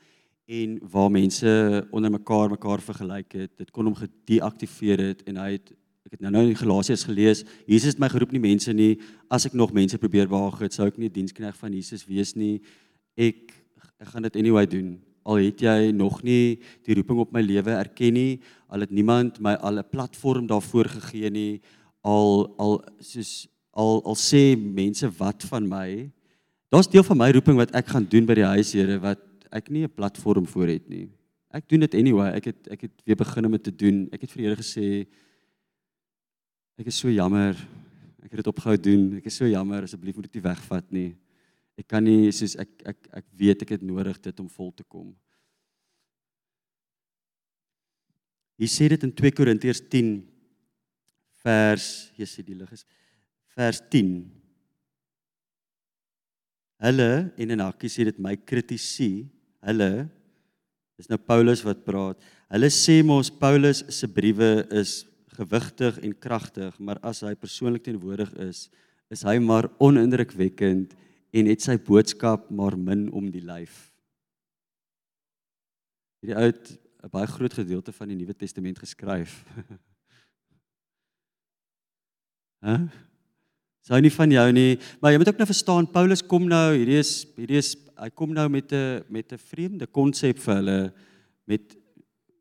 en waar mense onder mekaar mekaar vergelyk het. Dit kon hom gedeaktiveer het en hy het ek het nou nou in Galasiërs gelees, Jesus het my geroep nie mense nie, as ek nog mense probeer behaag het, sou ek nie dienskneg van Jesus wees nie. Ek ek gaan dit anyway doen. Al het jy nog nie die roeping op my lewe erken nie, al het niemand my al 'n platform daarvoor gegee nie, al al soos al al sê mense wat van my. Daar's deel van my roeping wat ek gaan doen by die huis Here wat ek nie 'n platform voor het nie. Ek doen dit anyway. Ek het ek het weer begin om dit te doen. Ek het vir die Here gesê ek is so jammer. Ek het dit opgehou doen. Ek is so jammer. Asseblief moet dit nie wegvat nie. Ek kan nie soos ek ek ek weet ek het nodig dit om vol te kom. Hier sê dit in 2 Korintiërs 10 vers hier sê die lig is vers 10. Hulle en en Hakkie sê dit my kritisie. Hulle dis nou Paulus wat praat. Hulle sê mos Paulus se briewe is gewigtig en kragtig, maar as hy persoonlik teenwoordig is, is hy maar onindrukwekkend en het sy boodskap maar min om die lyf. Hierdie ou 'n baie groot gedeelte van die Nuwe Testament geskryf. Hæ? huh? Sou nie van jou nie, maar jy moet ook nou verstaan Paulus kom nou, hierdie is hierdie is hy kom nou met 'n met 'n vreemde konsep vir hulle met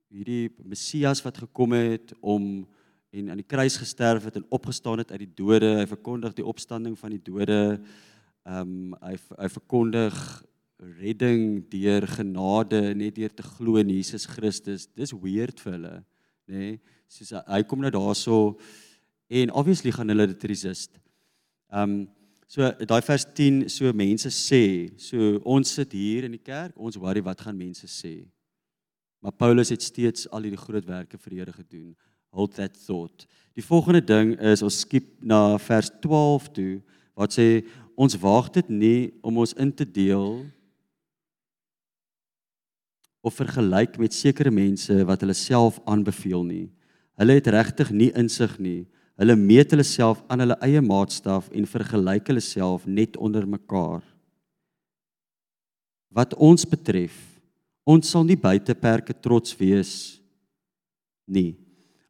hierdie Messias wat gekom het om en aan die kruis gesterf het en opgestaan het uit die dode. Hy verkondig die opstanding van die dode. Ehm um, hy hy verkondig redding deur genade net deur te glo in Jesus Christus. Dis weird vir hulle, nê? Nee? Soos hy kom nou daarso en obviously gaan hulle dit resist. Ehm um, so daai vers 10 so mense sê, so ons sit hier in die kerk, ons worry wat gaan mense sê. Maar Paulus het steeds al hierdie groot werke vir die Here gedoen. Hold that thought. Die volgende ding is ons skiep na vers 12 toe wat sê ons waag dit nie om ons in te deel of vergelyk met sekere mense wat hulle self aanbeveel nie. Hulle het regtig nie insig nie. Hulle meet hulle self aan hulle eie maatstaf en vergelyk hulle self net onder mekaar. Wat ons betref, ons sal nie buite perke trots wees nie.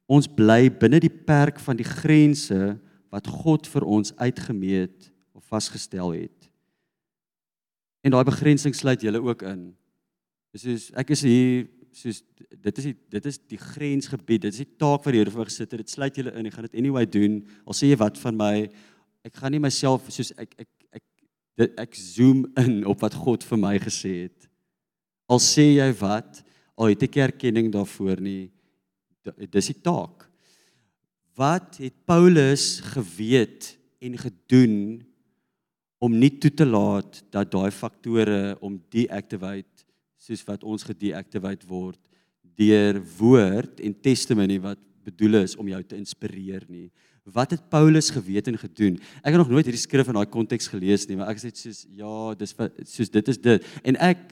Ons bly binne die perk van die grense wat God vir ons uitgemeet of vasgestel het. En daai begrensing sluit julle ook in. Dis soos ek is hier soos dit is die, dit is die grensgebied. Dit is die taak wat die Here vir my gesit het. Dit sluit julle in. Ek gaan dit anyway doen. Al sê jy wat van my, ek gaan nie myself soos ek ek ek dit ek zoom in op wat God vir my gesê het. Al sê jy wat, al het ek erkenning daarvoor nie. Dis die taak. Wat het Paulus geweet en gedoen om nie toe te laat dat daai faktore om deactivate soos wat ons gedeactivate word deur woord en testimony wat bedoel is om jou te inspireer nie. Wat het Paulus geweet en gedoen? Ek het nog nooit hierdie skrif in daai konteks gelees nie, maar ek sê soos ja, dis soos dit is dit. En ek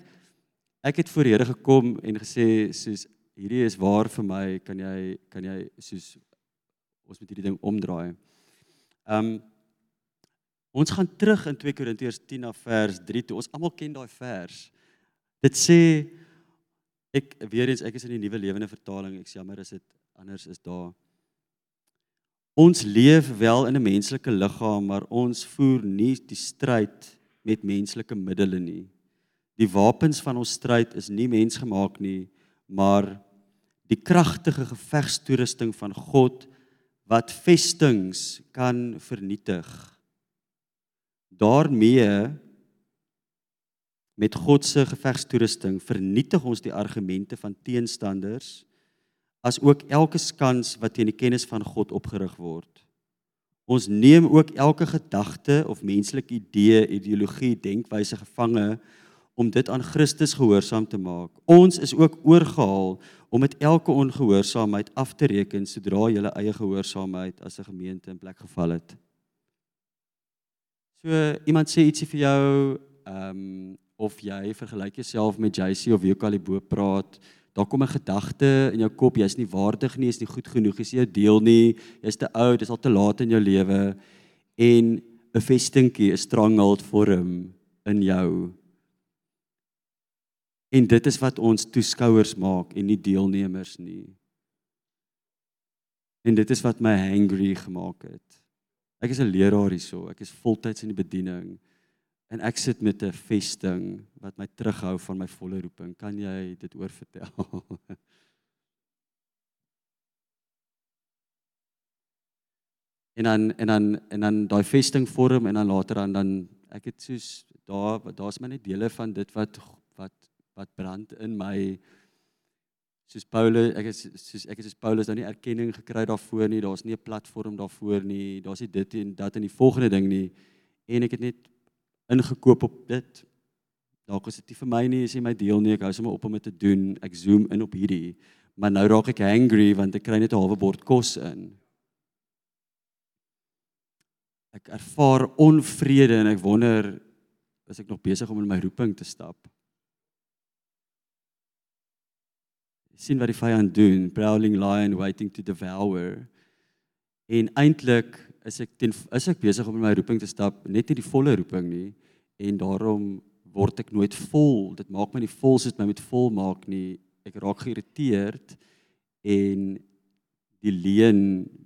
ek het voor die Here gekom en gesê soos hierdie is waar vir my, kan jy kan jy soos ons moet hierdie ding omdraai. Um Ons gaan terug in 2 Korintiërs 10 na vers 3 toe. Ons almal ken daai vers. Dit sê ek weer eens ek is in die nuwe lewende vertaling. Ek jammer as dit anders is daar. Ons leef wel in 'n menslike liggaam, maar ons voer nie die stryd met menslike middele nie. Die wapens van ons stryd is nie mensgemaak nie, maar die kragtige gevegstoerusting van God wat vestings kan vernietig daarmee met God se gevegstoerusting vernietig ons die argumente van teenstanders as ook elke skans wat teen die kennis van God opgerig word. Ons neem ook elke gedagte of menslike idee, ideologie, denkwyse gevange om dit aan Christus gehoorsaam te maak. Ons is ook oorgehaal om met elke ongehoorsaamheid af te reken sodra julle eie gehoorsaamheid as 'n gemeente in plek geval het. So iemand sê ietsie vir jou, ehm um, of jy vergelyk jouself met JC of wie ook al die bo praat, daar kom 'n gedagte in jou kop, jy's nie waardig nie, jy's nie goed genoeg, jy's nie 'n deel nie, jy's te oud, dis al te laat in jou lewe en 'n vestingkie, 'n stranghold vorm in jou. En dit is wat ons toeskouers maak en nie deelnemers nie. En dit is wat my hangry gemaak het. Ek is 'n leraar hierso. Ek is voltyds in die bediening. En ek sit met 'n vesting wat my terughou van my volle roeping. Kan jy dit oorvertel? en dan en dan en dan daai vesting vorm en dan later dan dan ek het soos daar daar's my net dele van dit wat wat wat brand in my soos Paulus ek is soos ek het soos Paulus nou nie erkenning gekry daarvoor nie daar's nie 'n platform daarvoor nie daar's nie dit en dat in die volgende ding nie en ek het net ingekoop op dit. Dalk is dit nie vir my nie is nie my deel nie. Ek hou sommer op om dit te doen. Ek zoom in op hierdie. Maar nou raak ek hangry want ek kry net 'n halwe bord kos in. Ek ervaar onvrede en ek wonder is ek nog besig om in my roeping te stap? Sien wat die vyand doen, prowling lion waiting to devour. En eintlik is ek ten is ek besig om in my roeping te stap, net nie die volle roeping nie en daarom word ek nooit vol. Dit maak my nie vol soos my moet vol maak nie. Ek raak geïrriteerd en die leuen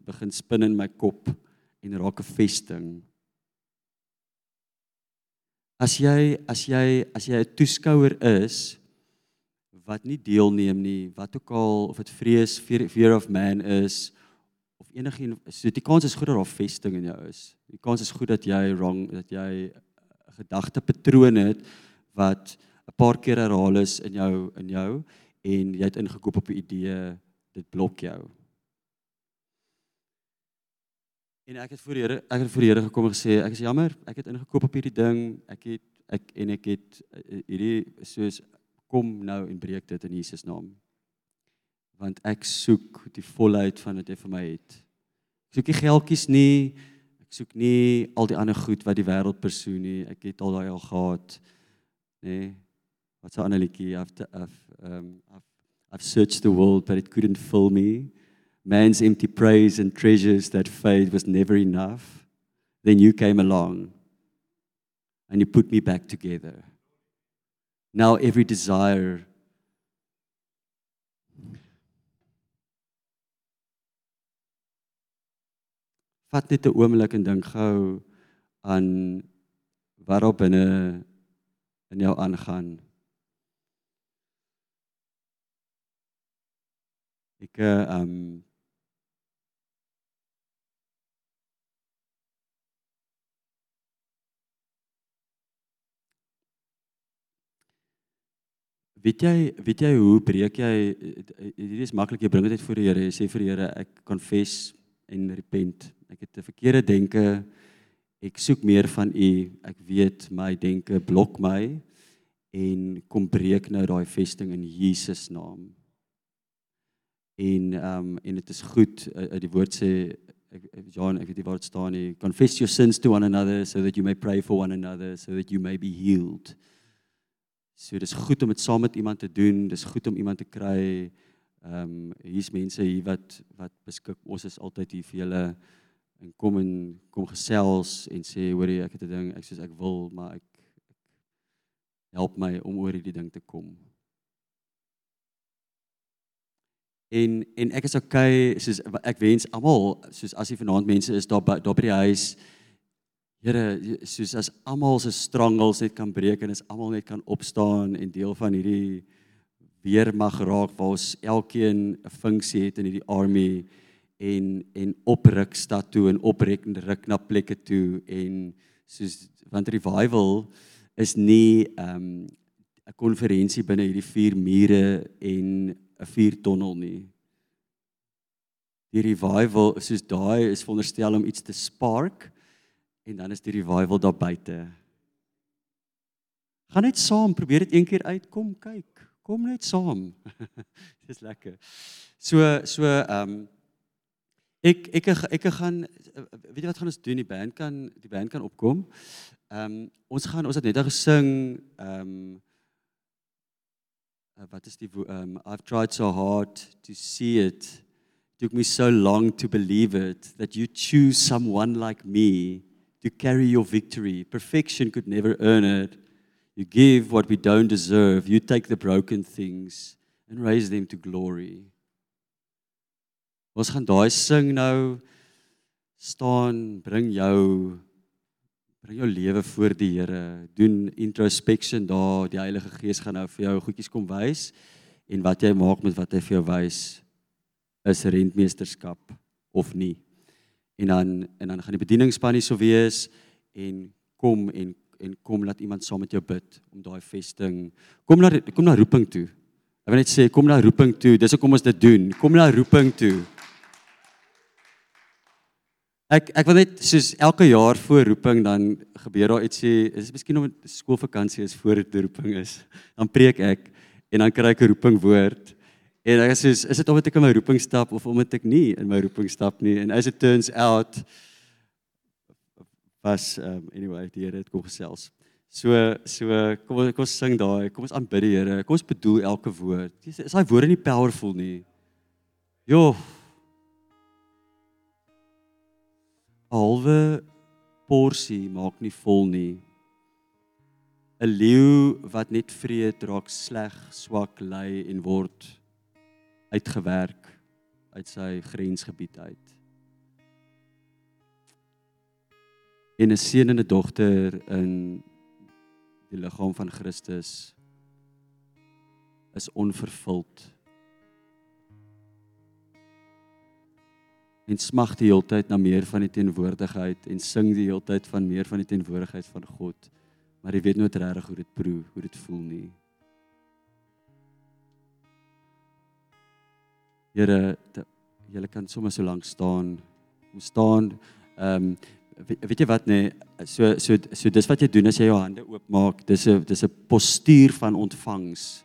begin spin in my kop en raak 'n vesting. As jy as jy as jy 'n toeskouer is, wat nie deelneem nie, wat ook al of dit vrees fear of man is of enigiets so die kans is goed dat daar vesting in jou is. Die kans is goed dat jy wrong dat jy 'n gedagte patroon het wat 'n paar keer herhaal is in jou in jou en jy het ingekoop op 'n idee dit blok jou. En ek het voor die Here ek het voor die Here gekom en gesê ek is jammer, ek het ingekoop op hierdie ding. Ek het ek en ek het eh, hierdie soos kom nou en breek dit in Jesus naam. Want ek soek die volheid van wat hy vir my het. Ek soek nie geldjies nie. Ek soek nie al die ander goed wat die wêreld persoon nie. Ek het al daai al gehad. Nê? Nee. Wat so 'n ander liedjie of of um I've, I've searched the world but it couldn't fill me. Man's empty praise and treasures that fade was never enough. Then you came along and you put me back together now every desire vat net 'n oomblik en dink gou aan wat op binne in jou aangaan ek ehm um, Weet jy, weet jy hoe breek jy hierdie is maklik jy bring dit voor die Here. Jy sê vir die Here ek confess en repent. Ek het 'n verkeerde denke. Ek soek meer van U. Ek weet my denke blok my en kom breek nou daai vesting in Jesus naam. En ehm um, en dit is goed uit die woord sê ek Johan ek weet nie waar dit staan nie. Confess your sins to one another so that you may pray for one another so that you may be healed. So dis goed om dit saam met iemand te doen. Dis goed om iemand te kry. Ehm um, hier's mense hier wat wat beskik. Ons is altyd hier vir julle en kom en kom gesels en sê hoorie ek het 'n ding ek sê ek wil maar ek, ek help my om oor hierdie ding te kom. En en ek is okay soos ek wens almal soos as jy vanaand mense is daar daar by die huis Here, soos as almal se strangles net kan breek en as almal net kan opstaan en deel van hierdie weermag raak waar ons elkeen 'n funksie het in hierdie army en en opruk stad toe en oprek en ruk na plekke toe en soos want revival is nie ehm, 'n um, konferensie binne hierdie vier mure en 'n vier tonnel nie. Die revival soos daai is veronderstel om iets te spark en dan is die revival daar buite. Gaan net saam, probeer dit een keer uit, kom kyk. Kom net saam. Dis lekker. So so ehm um, ek ek ek gaan weet jy wat gaan ons doen die band kan die band kan opkom. Ehm um, ons gaan ons het net gesing ehm um, wat is die ehm um, I've tried so hard to see it took me so long to believe it that you choose someone like me to carry your victory. Perfection could never earn it. You give what we don't deserve. You take the broken things and raise them to glory. Ons gaan daai sing nou staan, bring jou bring jou lewe voor die Here. Doen introspection daar. Die Heilige Gees gaan nou vir jou goedjies kom wys en wat jy maak met wat hy vir jou wys is rentmeesterskap of nie. en dan en dan gaan die bedieningspan hier sou wees en kom en en kom laat iemand saam met jou bid om daai vesting. Kom na kom na roeping toe. Ek wil net sê kom na roeping toe. Dis hoekom ons dit doen. Kom na roeping toe. Ek ek wil net soos elke jaar voor roeping dan gebeur daar ietsie, is miskien om skoolvakansie is voor dit roeping is. Dan preek ek en dan kry ek 'n roeping woord. En ek sê is dit omdat ek in my roeping stap of omdat ek nie in my roeping stap nie en as it turns out was um anyway die Here het kom gesels. So so kom kom ons sing daai, kom ons aanbid die Here. Kom ons bedoel elke woord. Is, daai woorde nie powerful nie? Jo. Alwe porsie maak nie vol nie. 'n Leeu wat net vreet raak sleg, swak, lui en word uitgewerk uit sy grensgebied uit. En 'n seun en 'n dogter in die liggaam van Christus is onvervuld. En smag die heeltyd na meer van die teenwoordigheid en sing die heeltyd van meer van die teenwoordigheid van God. Maar jy weet nooit regtig hoe dit proe, hoe dit voel nie. Here, julle kan sommer so lank staan. Om staan. Ehm um, weet jy wat nê? Nee, so so so dis wat jy doen as jy jou hande oopmaak. Dis 'n dis 'n postuur van ontvangs.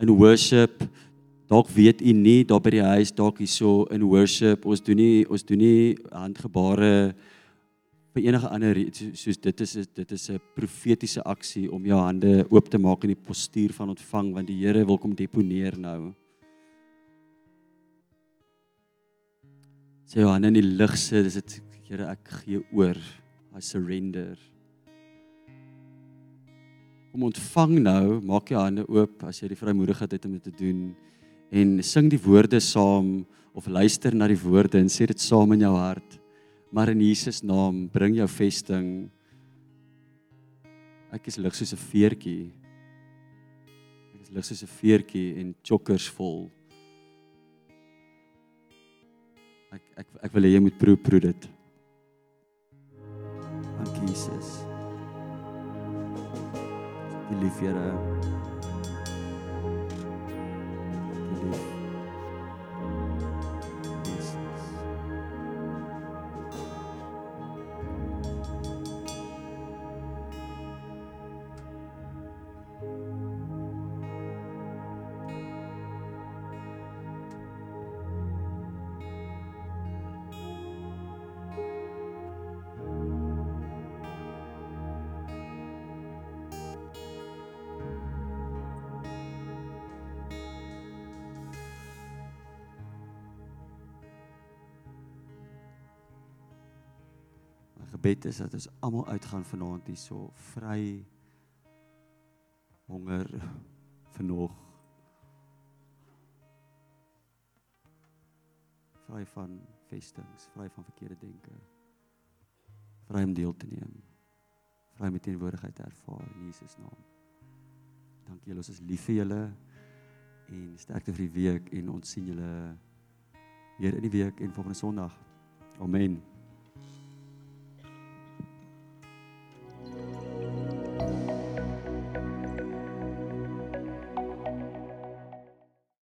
In worship dalk weet u nie daar by die huis dalk hierso in worship ons doen nie ons doen nie handgebare vir enige ander soos dit is dit is 'n profetiese aksie om jou hande oop te maak in die postuur van ontvang want die Here wil kom deponeer nou. sê Johan in die lig sit, dis dit Here ek gee oor. I surrender. Kom ontvang nou, maak jou hande oop as jy die vrymoedigheid het om dit te doen en sing die woorde saam of luister na die woorde en sê dit saam in jou hart. Maar in Jesus naam bring jou vesting. Ek is lig soos 'n veertjie. Ek is lig soos 'n veertjie en chokkers vol. Ek ek ek wil hê jy moet proe proe dit. Dankie Jesus. Die lief Here. Die gebed is dat ons almal uitgaan vanaand hier so vry honger vir nog vry van vestings, vry van verkeerde denke. Vry om deel te neem. Vry om teenwoordigheid te ervaar in Jesus naam. Dankie julle, ons is lief vir julle en sterkte vir die week en ons sien julle weer in die week en volgende Sondag. Amen.